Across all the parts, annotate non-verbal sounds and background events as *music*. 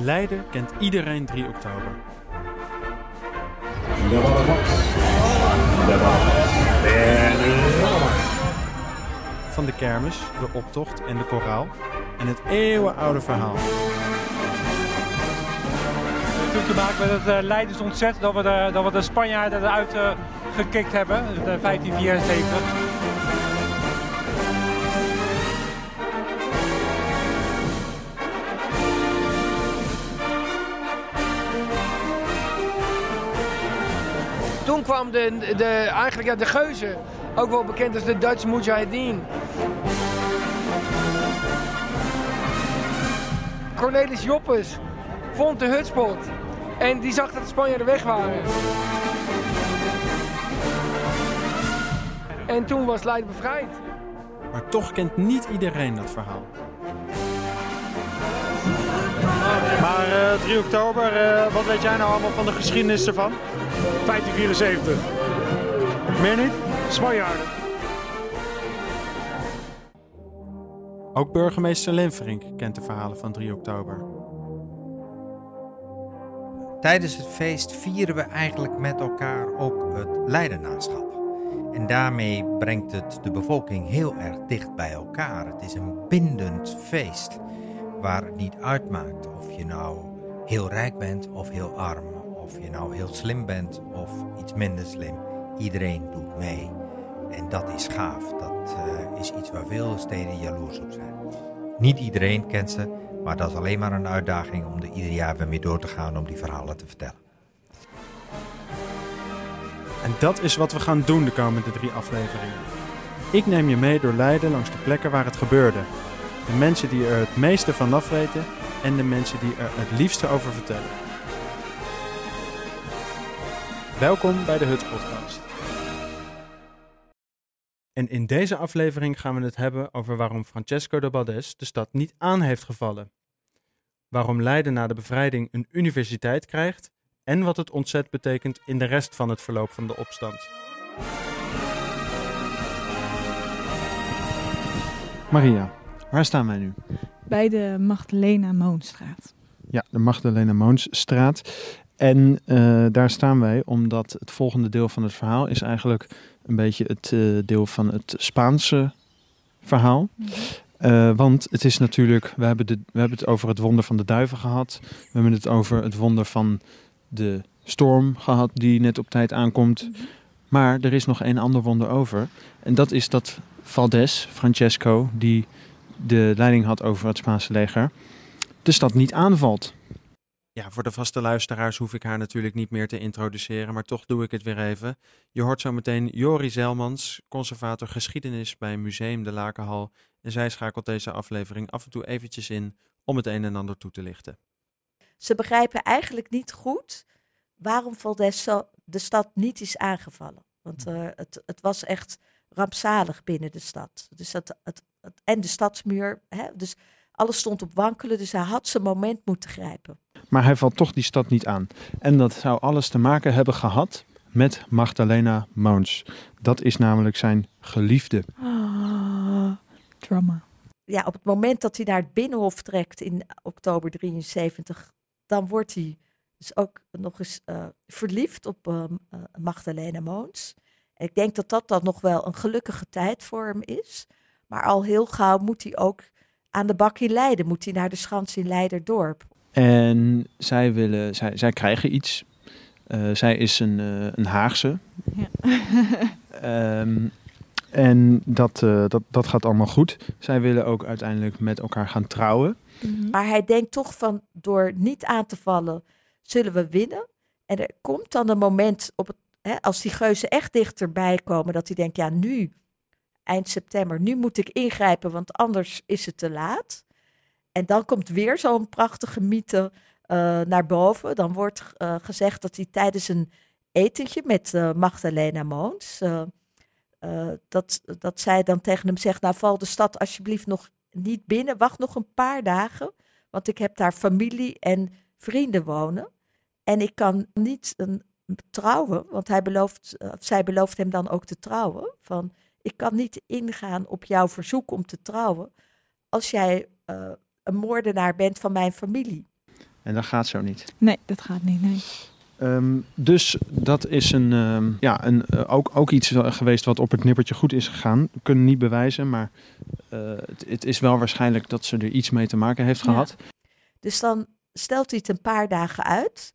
In Leiden kent iedereen 3 oktober. Van de kermis, de optocht en de koraal. En het eeuwenoude verhaal. natuurlijk te maken met het uh, Leidens ontzet dat we de, dat we de Spanjaarden eruit uh, gekikt hebben, de 1574. Toen kwam de, de, eigenlijk ja, de geuze, ook wel bekend als de Dutch Mujahideen. Cornelis Joppes vond de hutspot. En die zag dat de Spanjaarden weg waren. En toen was Leiden bevrijd. Maar toch kent niet iedereen dat verhaal. Maar uh, 3 oktober, uh, wat weet jij nou allemaal van de geschiedenis ervan? 1574. Meer niet? Spanjaarden. Ook burgemeester Lenverink kent de verhalen van 3 oktober. Tijdens het feest vieren we eigenlijk met elkaar ook het Leidenaarschap. En daarmee brengt het de bevolking heel erg dicht bij elkaar. Het is een bindend feest waar het niet uitmaakt of je nou heel rijk bent of heel arm. Of je nou heel slim bent of iets minder slim. Iedereen doet mee. En dat is gaaf. Dat uh, is iets waar veel steden jaloers op zijn. Niet iedereen kent ze, maar dat is alleen maar een uitdaging om er ieder jaar weer mee door te gaan om die verhalen te vertellen. En dat is wat we gaan doen de komende drie afleveringen. Ik neem je mee door Leiden langs de plekken waar het gebeurde. De mensen die er het meeste van af weten en de mensen die er het liefste over vertellen. Welkom bij de Huts Podcast. En in deze aflevering gaan we het hebben over waarom Francesco de Baldes de stad niet aan heeft gevallen. Waarom Leiden na de bevrijding een universiteit krijgt en wat het ontzet betekent in de rest van het verloop van de opstand. Maria, waar staan wij nu? Bij de Magdalena Moonstraat. Ja, de Magdalena Moonsstraat. En uh, daar staan wij omdat het volgende deel van het verhaal is eigenlijk een beetje het uh, deel van het Spaanse verhaal. -hmm. uh, want het is natuurlijk, we hebben, de, we hebben het over het wonder van de duiven gehad. We hebben het over het wonder van de storm gehad die net op tijd aankomt. -hmm. Maar er is nog één ander wonder over. En dat is dat Valdes, Francesco, die de leiding had over het Spaanse leger, de stad niet aanvalt. Ja, voor de vaste luisteraars hoef ik haar natuurlijk niet meer te introduceren, maar toch doe ik het weer even. Je hoort zo meteen Jori Zelmans, conservator geschiedenis bij Museum de Lakenhal. En zij schakelt deze aflevering af en toe eventjes in om het een en ander toe te lichten. Ze begrijpen eigenlijk niet goed waarom Valdes de stad niet is aangevallen. Want uh, het, het was echt rampzalig binnen de stad. Dus dat, het, het, en de stadsmuur, hè, dus alles stond op wankelen, dus hij had zijn moment moeten grijpen. Maar hij valt toch die stad niet aan. En dat zou alles te maken hebben gehad met Magdalena Moons. Dat is namelijk zijn geliefde. Ah, drama. Ja, op het moment dat hij naar het Binnenhof trekt in oktober 73, dan wordt hij dus ook nog eens uh, verliefd op uh, uh, Magdalena Moons. En ik denk dat dat dan nog wel een gelukkige tijd voor hem is. Maar al heel gauw moet hij ook aan de bak in Leiden, moet hij naar de schans in Leiderdorp. En zij, willen, zij, zij krijgen iets. Uh, zij is een, uh, een Haagse. Ja. um, *laughs* en dat, uh, dat, dat gaat allemaal goed. Zij willen ook uiteindelijk met elkaar gaan trouwen. Mm-hmm. Maar hij denkt toch van door niet aan te vallen, zullen we winnen. En er komt dan een moment op het, hè, als die geuzen echt dichterbij komen, dat hij denkt, ja nu, eind september, nu moet ik ingrijpen, want anders is het te laat. En dan komt weer zo'n prachtige mythe uh, naar boven. Dan wordt uh, gezegd dat hij tijdens een etentje met uh, Magdalena Moons, dat, dat zij dan tegen hem zegt, nou val de stad alsjeblieft nog niet binnen, wacht nog een paar dagen, want ik heb daar familie en vrienden wonen. En ik kan niet een, trouwen, want hij belooft, zij belooft hem dan ook te trouwen. Van, ik kan niet ingaan op jouw verzoek om te trouwen als jij een moordenaar bent van mijn familie. En dat gaat zo niet. Nee, dat gaat niet, nee. Ehm, dus dat is een, ehm, ja, een, eh, ook, ook iets geweest wat op het nippertje goed is gegaan. We kunnen niet bewijzen, maar eh, het, het is wel waarschijnlijk dat ze er iets mee te maken heeft Ja. gehad. Dus dan stelt hij het een paar dagen uit.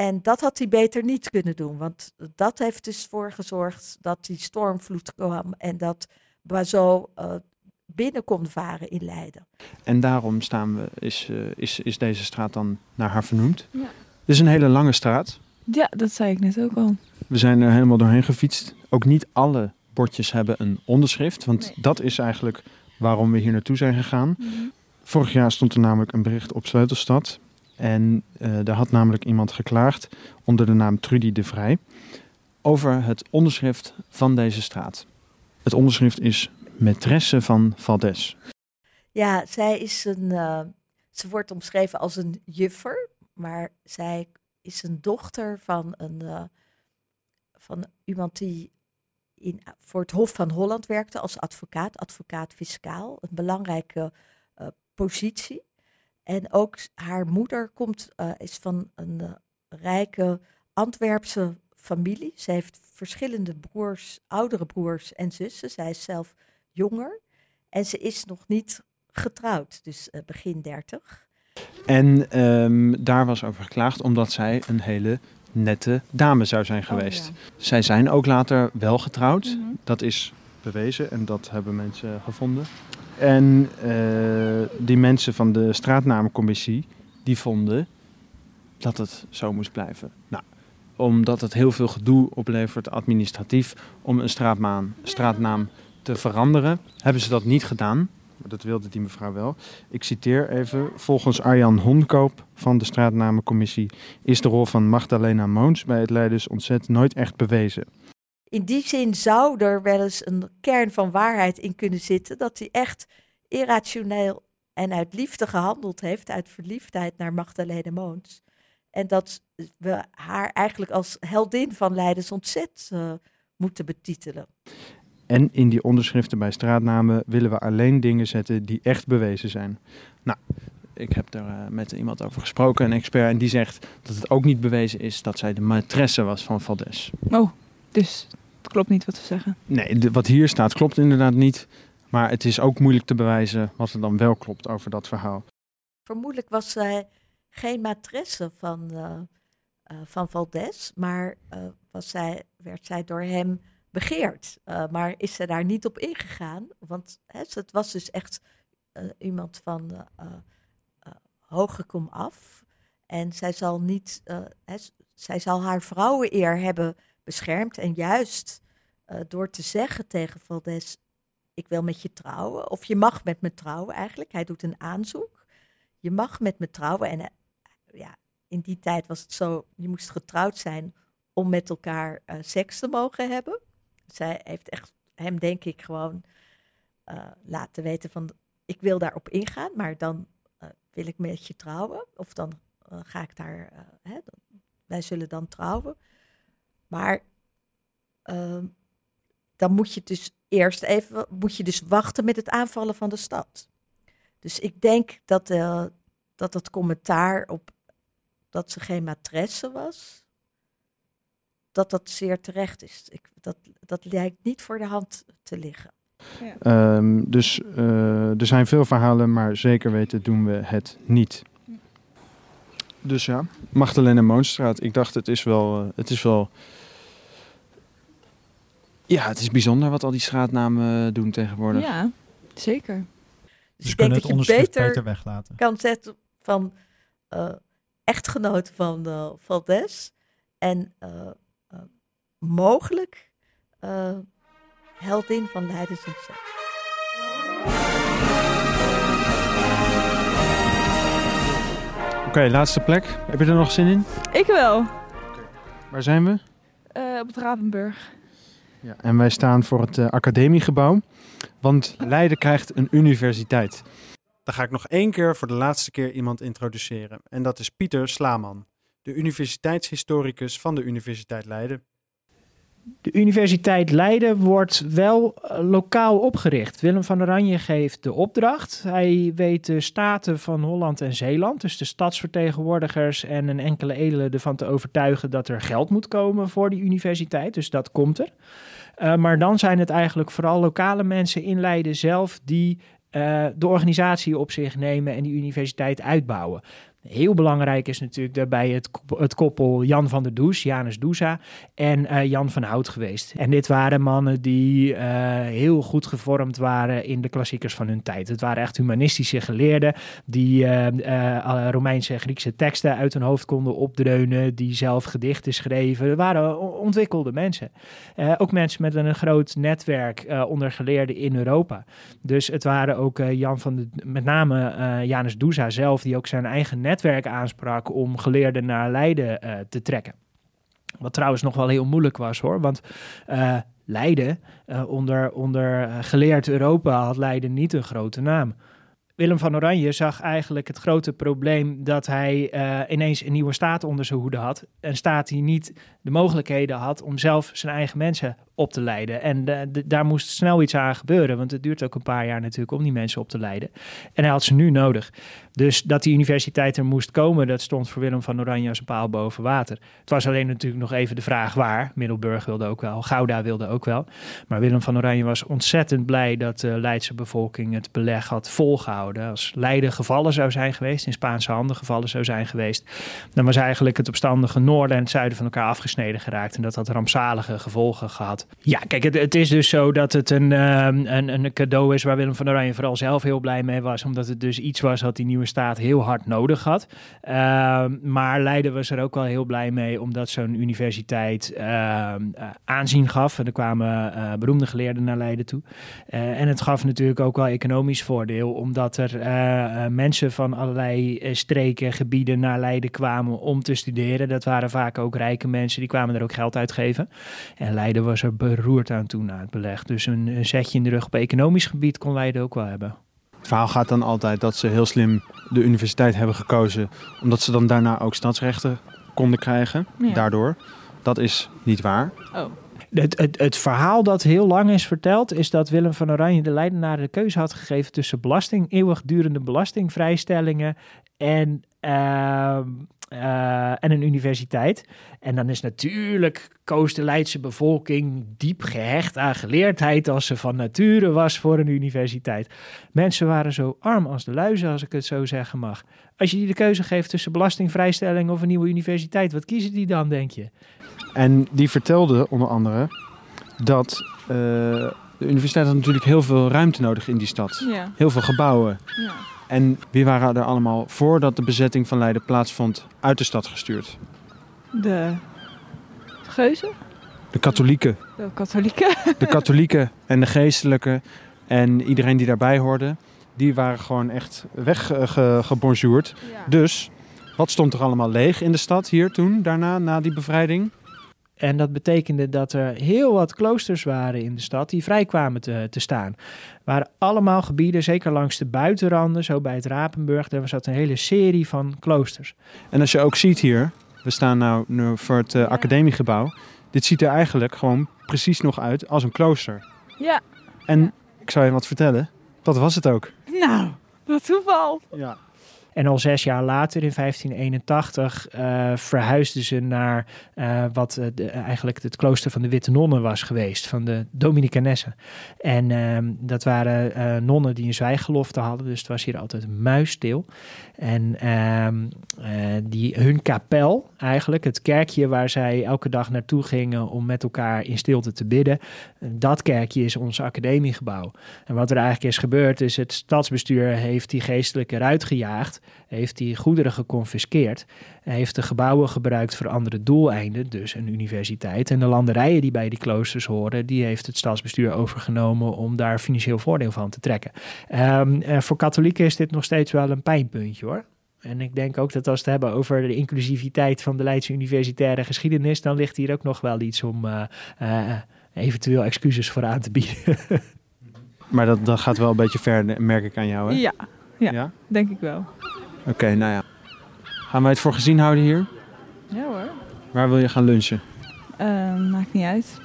En dat had hij beter niet kunnen doen. Want dat heeft dus voor gezorgd dat die stormvloed kwam. En dat Boiseau eh, binnen kon varen in Leiden. En daarom staan we, is, eh, is, is deze straat dan naar haar vernoemd. Ja. Het is een hele lange straat. Ja, dat zei ik net ook al. We zijn er helemaal doorheen gefietst. Ook niet alle bordjes hebben een onderschrift. Want Nee. dat is eigenlijk waarom we hier naartoe zijn gegaan. Vorig jaar stond er namelijk een bericht op Sleutelstad. En eh daar had namelijk iemand geklaagd onder de naam Trudy de Vrij. Over het onderschrift van deze straat. Het onderschrift is Maîtresse van Valdes. Ja, zij is een. eh, ze wordt omschreven als een juffer. Maar zij is een dochter van, een, eh, van iemand die in, voor het Hof van Holland werkte als advocaat, advocaat-fiscaal. Een belangrijke eh, positie. En ook haar moeder komt, eh, is van een eh, rijke Antwerpse familie. Ze heeft verschillende broers, oudere broers en zussen. Zij is zelf jonger. En ze is nog niet getrouwd, dus eh, begin 30. En ehm, daar was over geklaagd omdat zij een hele nette dame zou zijn geweest. Oh, Zij zijn ook later wel getrouwd. Mhm. Dat is bewezen en dat hebben mensen gevonden. En eh, die mensen van de straatnamencommissie, die vonden dat het zo moest blijven. Nou, omdat het heel veel gedoe oplevert administratief om een straatnaam, te veranderen, hebben ze dat niet gedaan. Dat wilde die mevrouw wel. Ik citeer even. Volgens Arjan Honkoop van de straatnamencommissie is de rol van Magdalena Moons bij het Leiders ontzet nooit echt bewezen. In die zin zou er wel eens een kern van waarheid in kunnen zitten dat hij echt irrationeel en uit liefde gehandeld heeft, uit verliefdheid naar Magdalene Moons. En dat we haar eigenlijk als heldin van Leidens ontzet eh, moeten betitelen. En in die onderschriften bij straatnamen willen we alleen dingen zetten die echt bewezen zijn. Nou, ik heb daar eh, met iemand over gesproken, een expert, en die zegt dat het ook niet bewezen is dat zij de maîtresse was van Valdes. Oh, dus klopt niet wat we zeggen. Nee, de- wat hier staat klopt inderdaad niet. Maar het is ook moeilijk te bewijzen wat er dan wel klopt over dat verhaal. Vermoedelijk was zij geen matresse van, eh, eh, van Valdes, maar eh, was zij, werd zij door hem begeerd. Eh, maar is ze daar niet op ingegaan? Want hè, ze- het was dus echt eh, iemand van eh eh, eh, hoge kom af. En zij zal niet, eh, hè, zij zal haar vrouweneer hebben beschermd. En juist eh, door te zeggen tegen Valdes, ik wil met je trouwen. Of je mag met me trouwen eigenlijk. Hij doet een aanzoek. Je mag met me trouwen. En eh, ja, in die tijd was het zo, je moest getrouwd zijn om met elkaar eh, seks te mogen hebben. Zij heeft echt hem, denk ik, gewoon laten weten van, ik wil daarop ingaan, maar dan wil ik met je trouwen. Of dan ga ik daar, hè, dan- wij zullen dan trouwen. Maar ehm, dan moet je dus eerst even, moet je dus wachten met het aanvallen van de stad. Dus ik denk dat, eh, dat het commentaar op dat ze geen matresse was, dat dat zeer terecht is. Ik, dat, dat lijkt niet voor de hand te liggen. Ehm, dus eh, er zijn veel verhalen, maar zeker weten doen we het niet. Dus ja, Magdalena Moonstraat. Ik dacht, het is wel, eh, het is wel... Ja, het is bijzonder wat al die straatnamen doen tegenwoordig. Ja, zeker. Dus Dus ik kunnen denk het dat je onderschrift beter, beter weglaten. kan zetten van eh echtgenoot van eh Valdes en eh, eh, mogelijk eh, heldin van ontzet. Oké, laatste plek. Heb je er nog zin in? Ik wel. Waar zijn we? Eh, op het Ravenburg. Ja, en wij staan voor het eh, academiegebouw. Want Leiden krijgt een universiteit. Dan ga ik nog één keer voor de laatste keer iemand introduceren. En dat is Pieter Slaman, de universiteitshistoricus van de Universiteit Leiden. De Universiteit Leiden wordt wel eh, lokaal opgericht. Willem van Oranje geeft de opdracht. Hij weet de staten van Holland en Zeeland, dus de stadsvertegenwoordigers en een enkele edelen ervan te overtuigen dat er geld moet komen voor die universiteit. Dus dat komt er. Uh, maar dan zijn het eigenlijk vooral lokale mensen in Leiden zelf die uh, de organisatie op zich nemen en die universiteit uitbouwen. Heel belangrijk is natuurlijk daarbij het, het koppel Jan van der Does, Janus Douza en uh, Jan van Hout geweest. En dit waren mannen die uh, heel goed gevormd waren in de klassiekers van hun tijd. Het waren echt humanistische geleerden die uh, Romeinse en Griekse teksten uit hun hoofd konden opdreunen, die zelf gedichten schreven. Het waren ontwikkelde mensen. ook mensen met een groot netwerk onder geleerden in Europa. Dus het waren ook Jan van de, met name Janus Douza zelf, die ook zijn eigen netwerk netwerk aansprak om geleerden naar Leiden uh, te trekken. Wat trouwens nog wel heel moeilijk was hoor, want uh, Leiden, uh, onder, onder geleerd Europa had Leiden niet een grote naam. Willem van Oranje zag eigenlijk het grote probleem dat hij uh, ineens een nieuwe staat onder zijn hoede had. Een staat die niet de mogelijkheden had om zelf zijn eigen mensen op te leiden. En de, daar moest snel iets aan gebeuren, want het duurt ook een paar jaar natuurlijk om die mensen op te leiden. En hij had ze nu nodig. Dus dat die universiteit er moest komen, dat stond voor Willem van Oranje als een paal boven water. Het was alleen natuurlijk nog even de vraag waar. Middelburg wilde ook wel, Gouda wilde ook wel. Maar Willem van Oranje was ontzettend blij dat de Leidse bevolking het beleg had volgehouden. Als Leiden gevallen zou zijn geweest, in Spaanse handen gevallen zou zijn geweest, dan was eigenlijk het opstandige noorden en het zuiden van elkaar afgesneden geraakt. En dat had rampzalige gevolgen gehad. Ja, kijk, het, is dus zo dat het een, um, een, een cadeau is waar Willem van Oranje vooral zelf heel blij mee was. Omdat het dus iets was wat die nieuwe staat heel hard nodig had. Uh, maar Leiden was er ook wel heel blij mee, omdat zo'n universiteit uh, aanzien gaf. En er kwamen uh, beroemde geleerden naar Leiden toe. Uh, en het gaf natuurlijk ook wel economisch voordeel, omdat er mensen van allerlei streken, gebieden naar Leiden kwamen om te studeren. Dat waren vaak ook rijke mensen, die kwamen er ook geld uitgeven. En Leiden was er beroerd aan toe na het beleg. Dus een, een zetje in de rug op economisch gebied kon Leiden ook wel hebben. Het verhaal gaat dan altijd dat ze heel slim de universiteit hebben gekozen, omdat ze dan daarna ook stadsrechten konden krijgen. Ja. Daardoor. Dat is niet waar. Oh. Het, het, verhaal dat heel lang is verteld, is dat Willem van Oranje de Leidenaren de keuze had gegeven tussen belasting, eeuwigdurende belastingvrijstellingen en, uh, uh, en een universiteit. En dan is natuurlijk koos de Leidse bevolking diep gehecht aan geleerdheid als ze van nature was voor een universiteit. Mensen waren zo arm als de luizen, als ik het zo zeggen mag. Als je die de keuze geeft tussen belastingvrijstelling of een nieuwe universiteit, wat kiezen die dan, denk je? En die vertelde onder andere dat uh, de universiteit had natuurlijk heel veel ruimte nodig in die stad. Ja. Heel veel gebouwen. Ja. En wie waren er allemaal voordat de bezetting van Leiden plaatsvond uit de stad gestuurd? De geuzen? De katholieken. De katholieken. *laughs* De katholieken en de geestelijken en iedereen die daarbij hoorde, die waren gewoon echt weggebonjourd. Ja. Dus wat stond er allemaal leeg in de stad hier toen, daarna, na die bevrijding? En dat betekende dat er heel wat kloosters waren in de stad die vrij kwamen te, te staan. waren allemaal gebieden, zeker langs de buitenranden, zo bij het Rapenburg, daar zat een hele serie van kloosters. En als je ook ziet hier, we staan nou, nu voor het uh, academiegebouw. Dit ziet er eigenlijk gewoon precies nog uit als een klooster. Ja. En ik zou je wat vertellen, dat was het ook. Nou, wat toeval. Ja. En al zes jaar later, in 1581, uh, verhuisden ze naar uh, wat de, eigenlijk het klooster van de Witte Nonnen was geweest, van de Dominicanessen. En ehm, dat waren nonnen die een zwijgelofte hadden, dus het was hier altijd muisstil. En ehm, die, hun kapel, eigenlijk, het kerkje waar zij elke dag naartoe gingen om met elkaar in stilte te bidden, dat kerkje is ons academiegebouw. En wat er eigenlijk is gebeurd, is het stadsbestuur heeft die geestelijke eruit gejaagd heeft hij goederen geconfiskeerd. Heeft de gebouwen gebruikt voor andere doeleinden, dus een universiteit. En de landerijen die bij die kloosters horen, die heeft het stadsbestuur overgenomen om daar financieel voordeel van te trekken. Um, uh, voor katholieken is dit nog steeds wel een pijnpuntje hoor. En ik denk ook dat als we het hebben over de inclusiviteit van de Leidse universitaire geschiedenis, dan ligt hier ook nog wel iets om uh, uh, eventueel excuses voor aan te bieden. *laughs* maar dat, dat gaat wel een beetje ver, merk ik aan jou, hè? Ja, ja, Ja? denk ik wel. Oké, okay, nou ja. Gaan wij het voor gezien houden hier? Ja hoor. Waar wil je gaan lunchen? Uh, maakt niet uit.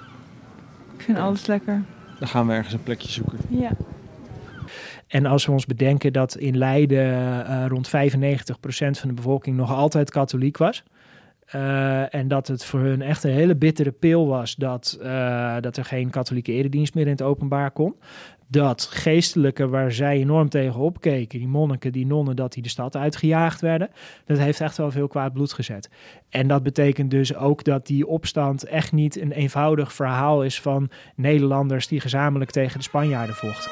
vind alles lekker. Dan gaan we ergens een plekje zoeken. Ja. En als we ons bedenken dat in Leiden eh, rond 95% van de bevolking nog altijd katholiek was. eh, en dat het voor hun echt een hele bittere pil was dat, eh, dat er geen katholieke eredienst meer in het openbaar kon. Dat geestelijken waar zij enorm tegen opkeken, die monniken, die nonnen, dat die de stad uitgejaagd werden. Dat heeft echt wel veel kwaad bloed gezet. En dat betekent dus ook dat die opstand echt niet een eenvoudig verhaal is van Nederlanders die gezamenlijk tegen de Spanjaarden vochten.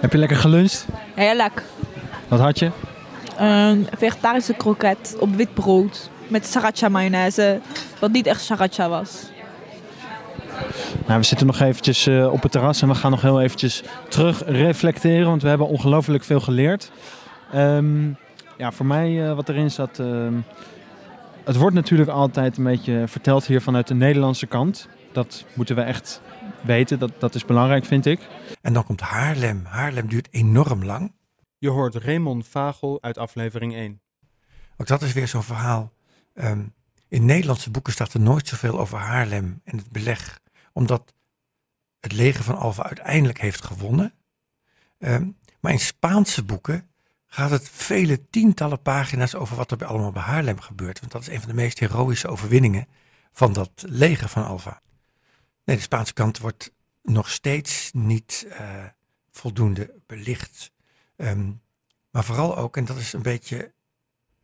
Heb je lekker geluncht? Heerlijk. Wat had je? Een vegetarische kroket op wit brood met sriracha mayonaise, wat niet echt sriracha was. Nou, we zitten nog eventjes eh, op het terras en we gaan nog heel eventjes terug reflecteren, want we hebben ongelooflijk veel geleerd. Ehm, ja, voor mij eh, wat erin zat, ehm, het wordt natuurlijk altijd een beetje verteld hier vanuit de Nederlandse kant. Dat moeten we echt weten, dat, dat is belangrijk vind ik. En dan komt Haarlem. Haarlem duurt enorm lang. Je hoort Raymond Vagel uit aflevering 1. Ook dat is weer zo'n verhaal. Ehm, in Nederlandse boeken staat er nooit zoveel over Haarlem en het beleg. Omdat het leger van Alva uiteindelijk heeft gewonnen. Ehm, maar in Spaanse boeken gaat het vele tientallen pagina's over wat er allemaal bij Haarlem gebeurt. Want dat is een van de meest heroïsche overwinningen van dat leger van Alva. Nee, de Spaanse kant wordt nog steeds niet eh, voldoende belicht. Ehm, maar vooral ook, en dat is een beetje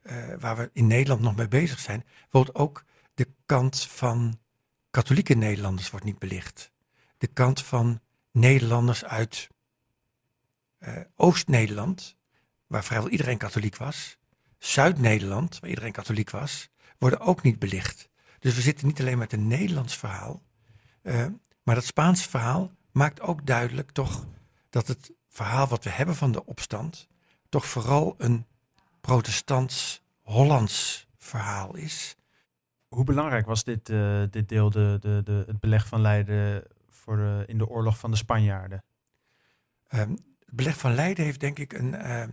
eh, waar we in Nederland nog mee bezig zijn, bijvoorbeeld ook de kant van katholieke Nederlanders wordt niet belicht. De kant van Nederlanders uit eh, Oost-Nederland, waar vrijwel iedereen katholiek was, Zuid-Nederland, waar iedereen katholiek was, worden ook niet belicht. Dus we zitten niet alleen met een Nederlands verhaal, eh, maar dat Spaanse verhaal maakt ook duidelijk toch dat het verhaal wat we hebben van de opstand toch vooral een protestants-Hollands verhaal is. Hoe belangrijk was dit, eh, dit deel, de, de, de, het beleg van Leiden voor de, in de oorlog van de Spanjaarden? Ehm, het beleg van Leiden heeft denk ik een eh,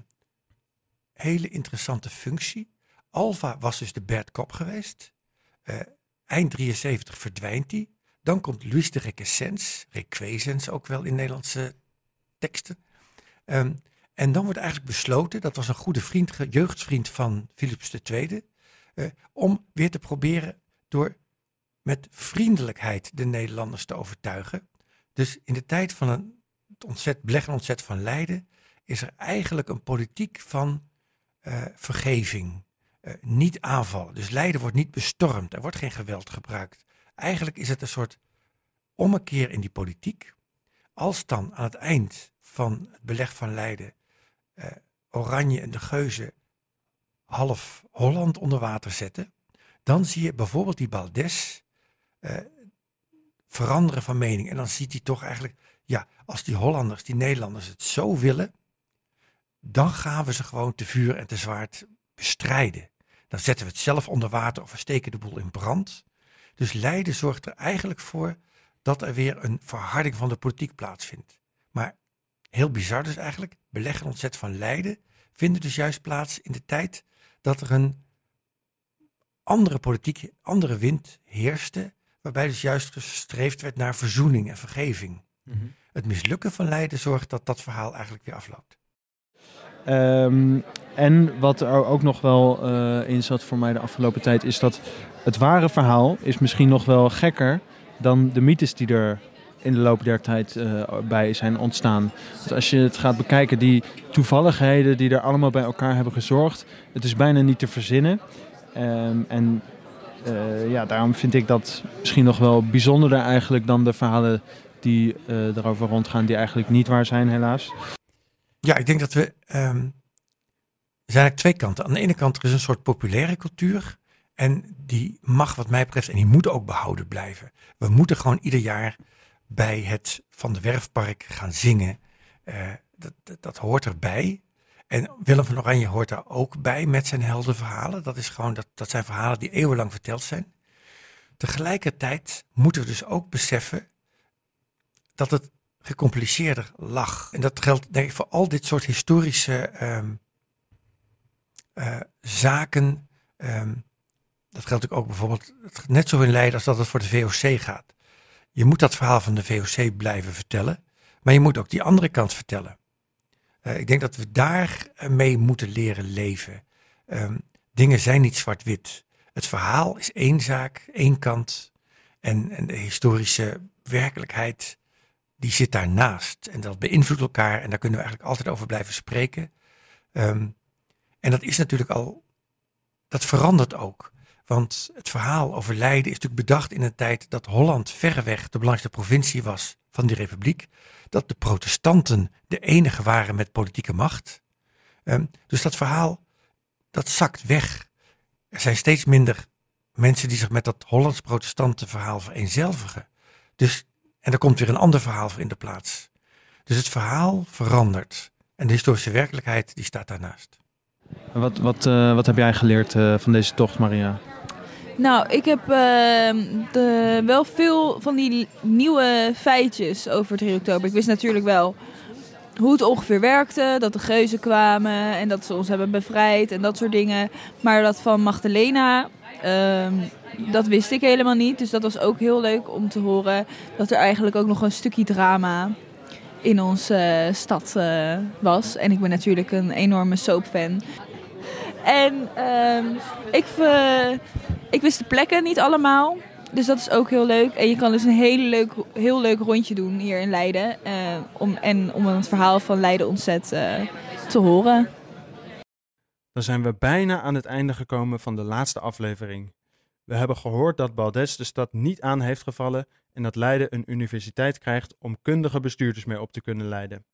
hele interessante functie. Alva was dus de Bert Kop geweest. Eh, eind 73 verdwijnt hij. Dan komt Luis de Requesens, Requesens ook wel in Nederlandse teksten. Ehm, en dan wordt eigenlijk besloten, dat was een goede vriend, jeugdvriend van Philips II, eh, om weer te proberen door met vriendelijkheid de Nederlanders te overtuigen. Dus in de tijd van een, het ontzet, beleg en ontzet van Leiden is er eigenlijk een politiek van eh, vergeving. Eh, niet aanvallen. Dus Leiden wordt niet bestormd. Er wordt geen geweld gebruikt. Eigenlijk is het een soort ommekeer in die politiek. Als dan aan het eind van het beleg van Leiden eh, Oranje en de Geuzen half Holland onder water zetten, dan zie je bijvoorbeeld die Baldes eh, veranderen van mening. En dan ziet hij toch eigenlijk, ja, als die Hollanders, die Nederlanders het zo willen, dan gaan we ze gewoon te vuur en te zwaard bestrijden. Dan zetten we het zelf onder water of we steken de boel in brand. Dus Leiden zorgt er eigenlijk voor dat er weer een verharding van de politiek plaatsvindt. Heel bizar dus eigenlijk, beleg en ontzet van Leiden vinden dus juist plaats in de tijd dat er een andere politiek, andere wind heerste, waarbij dus juist gestreefd werd naar verzoening en vergeving. Het mislukken van Leiden zorgt dat dat verhaal eigenlijk weer afloopt. Ehm, en wat er ook nog wel eh, in zat voor mij de afgelopen tijd, is dat het ware verhaal is misschien nog wel gekker dan de mythes die er in de loop der tijd eh, bij zijn ontstaan. Dus als je het gaat bekijken, die toevalligheden die er allemaal bij elkaar hebben gezorgd, het is bijna niet te verzinnen. Ehm, en eh, ja, daarom vind ik dat misschien nog wel bijzonderder eigenlijk dan de verhalen die eh, erover rondgaan, die eigenlijk niet waar zijn helaas. Ja, ik denk dat we. ehm, er zijn eigenlijk twee kanten. Aan de ene kant er is een soort populaire cultuur. En die mag, wat mij betreft, en die moet ook behouden blijven. We moeten gewoon ieder jaar bij het Van de Werfpark gaan zingen. Eh, dat, dat, hoort erbij. En Willem van Oranje hoort daar ook bij met zijn heldenverhalen. Dat, is gewoon, dat, dat zijn verhalen die eeuwenlang verteld zijn. Tegelijkertijd moeten we dus ook beseffen dat het gecompliceerder lag. En dat geldt denk ik voor al dit soort historische ehm, eh, zaken. Ehm, dat geldt ook bijvoorbeeld net zo in Leiden als dat het voor de VOC gaat. Je moet dat verhaal van de VOC blijven vertellen, maar je moet ook die andere kant vertellen. Eh, ik denk dat we daar mee moeten leren leven. Ehm, dingen zijn niet zwart-wit. Het verhaal is één zaak, één kant. En, en de historische werkelijkheid, die zit daarnaast. En dat beïnvloedt elkaar en daar kunnen we eigenlijk altijd over blijven spreken. Ehm, en dat is natuurlijk al, dat verandert ook. Want het verhaal over Leiden is natuurlijk bedacht in een tijd dat Holland verreweg de belangrijkste provincie was van die republiek. Dat de protestanten de enige waren met politieke macht. Ehm, dus dat verhaal, dat zakt weg. Er zijn steeds minder mensen die zich met dat Hollands-protestante verhaal vereenzelvigen. Dus, en er komt weer een ander verhaal voor in de plaats. Dus het verhaal verandert. En de historische werkelijkheid die staat daarnaast. Wat, wat, uh, wat heb jij geleerd uh, van deze tocht, Maria? Nou, ik heb uh, de, wel veel van die nieuwe feitjes over 3 oktober. Ik wist natuurlijk wel hoe het ongeveer werkte, dat de geuzen kwamen en dat ze ons hebben bevrijd en dat soort dingen. Maar dat van Magdalena, ehm, dat wist ik helemaal niet. Dus dat was ook heel leuk om te horen dat er eigenlijk ook nog een stukje drama in onze uh, stad uh, was. En ik ben natuurlijk een enorme soapfan. En uh, ik, ik wist de plekken niet allemaal. Dus dat is ook heel leuk. En je kan dus een hele leuk, heel leuk rondje doen hier in Leiden. Uh, om, en om het verhaal van Leiden ontzet uh, te horen. Dan zijn we bijna aan het einde gekomen van de laatste aflevering. We hebben gehoord dat Baldes de stad niet aan heeft gevallen en dat Leiden een universiteit krijgt om kundige bestuurders mee op te kunnen leiden.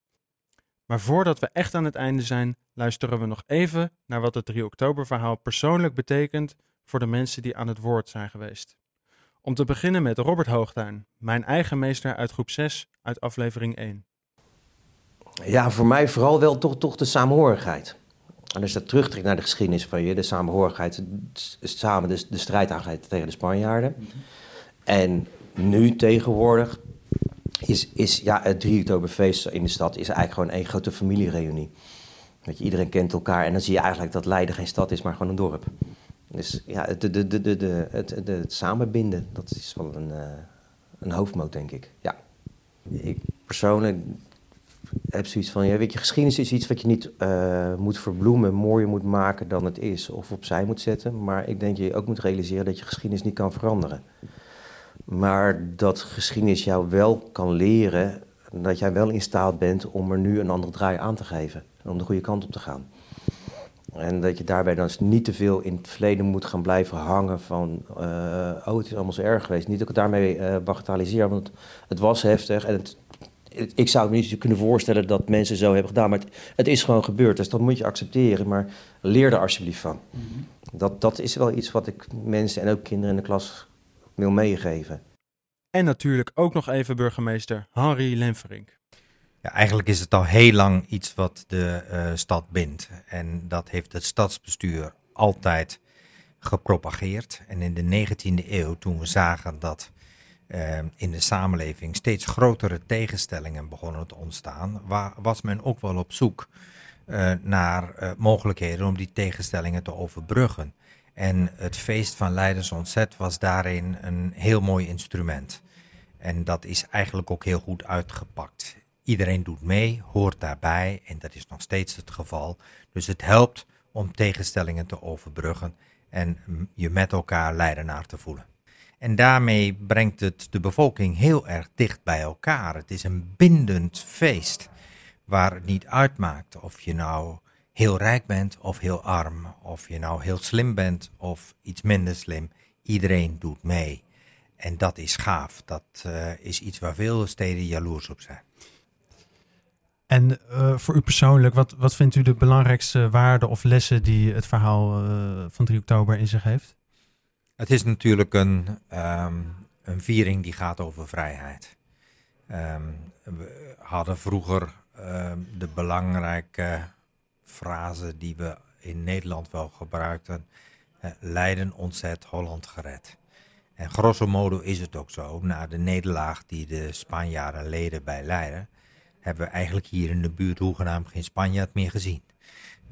Maar voordat we echt aan het einde zijn, luisteren we nog even naar wat het 3 oktober verhaal persoonlijk betekent voor de mensen die aan het woord zijn geweest. Om te beginnen met Robert Hoogtuin, mijn eigen meester uit groep 6 uit aflevering 1. Ja, voor mij vooral wel toch, toch de samenhorigheid. En als je dat terugtrekt naar de geschiedenis van je, de samenhorigheid, samen de, de strijd tegen de Spanjaarden. En nu tegenwoordig is, is ja, het 3 oktoberfeest in de stad is eigenlijk gewoon één grote familiereunie. Dat je, iedereen kent elkaar en dan zie je eigenlijk dat Leiden geen stad is, maar gewoon een dorp. Dus ja, het, de, de, de, de, het, het samenbinden, dat is wel een, uh, een hoofdmoot, denk ik. Ja. Ik persoonlijk heb zoiets van, ja, weet je, geschiedenis is iets wat je niet uh, moet verbloemen, mooier moet maken dan het is, of opzij moet zetten. Maar ik denk je ook moet realiseren dat je geschiedenis niet kan veranderen. Maar dat geschiedenis jou wel kan leren dat jij wel in staat bent om er nu een andere draai aan te geven. En om de goede kant op te gaan. En dat je daarbij dan niet te veel in het verleden moet gaan blijven hangen van... Uh, oh, het is allemaal zo erg geweest. Niet dat ik het daarmee uh, bagatelliseer, want het was heftig. En het, het, ik zou me niet kunnen voorstellen dat mensen zo hebben gedaan. Maar het, het, is gewoon gebeurd, dus dat moet je accepteren. Maar leer er alsjeblieft van. Mm -hmm. dat, dat is wel iets wat ik mensen en ook kinderen in de klas wil meegeven. En natuurlijk ook nog even burgemeester Henri Lenverink. Eigenlijk is het al heel lang iets wat de uh, stad bindt. En dat heeft het stadsbestuur altijd gepropageerd. En in de 19e eeuw, toen we zagen dat uh, in de samenleving steeds grotere tegenstellingen begonnen te ontstaan, was men ook wel op zoek uh, naar mogelijkheden om die tegenstellingen te overbruggen. En het feest van Leidens Ontzet was daarin een heel mooi instrument. En dat is eigenlijk ook heel goed uitgepakt. Iedereen doet mee, hoort daarbij en dat is nog steeds het geval. Dus het helpt om tegenstellingen te overbruggen en je met elkaar leidenaar te voelen. En daarmee brengt het de bevolking heel erg dicht bij elkaar. Het is een bindend feest waar het niet uitmaakt of je nou heel rijk bent of heel arm, of je nou heel slim bent of iets minder slim. Iedereen doet mee. En dat is gaaf. Dat uh, is iets waar veel steden jaloers op zijn. En uh, voor u persoonlijk, wat, wat vindt u de belangrijkste waarden of lessen die het verhaal uh, van 3 oktober in zich heeft? Het is natuurlijk een, um, een viering die gaat over vrijheid. Um, we hadden vroeger um, de belangrijke frase die we in Nederland wel gebruikten: Leiden ontzet, Holland gered. En grosso modo is het ook zo. Na de nederlaag die de Spanjaarden leden bij Leiden, hebben we eigenlijk hier in de buurt hoegenaamd geen Spanjaard meer gezien.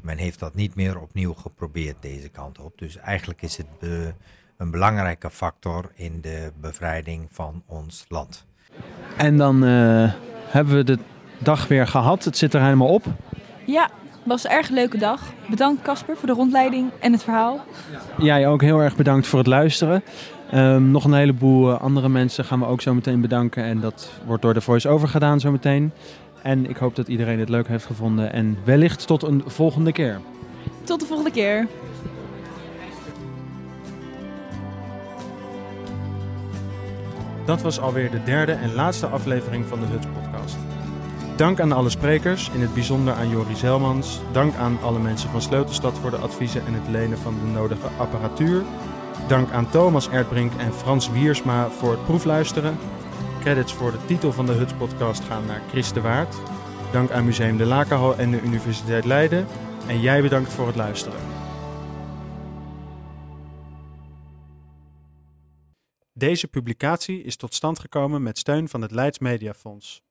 Men heeft dat niet meer opnieuw geprobeerd deze kant op. Dus eigenlijk is het be- een belangrijke factor in de bevrijding van ons land. En dan eh, hebben we de dag weer gehad. Het zit er helemaal op. Ja, was een erg leuke dag. Bedankt Casper voor de rondleiding en het verhaal. Jij ook heel erg bedankt voor het luisteren. Ehm, nog een heleboel eh, andere mensen gaan we ook zo meteen bedanken. En dat wordt door de voice-over gedaan zo meteen. En ik hoop dat iedereen het leuk heeft gevonden. En wellicht tot een volgende keer. Tot de volgende keer. Dat was alweer de derde en laatste aflevering van de Huts podcast. Dank aan alle sprekers, in het bijzonder aan Joris Helmans. Dank aan alle mensen van Sleutelstad voor de adviezen en het lenen van de nodige apparatuur. Dank aan Thomas Erdbrink en Frans Wiersma voor het proefluisteren. Credits voor de titel van de Huts podcast gaan naar Chris de Waard. Dank aan Museum de Lakenhal en de Universiteit Leiden. En jij bedankt voor het luisteren. Deze publicatie is tot stand gekomen met steun van het Leids Mediafonds.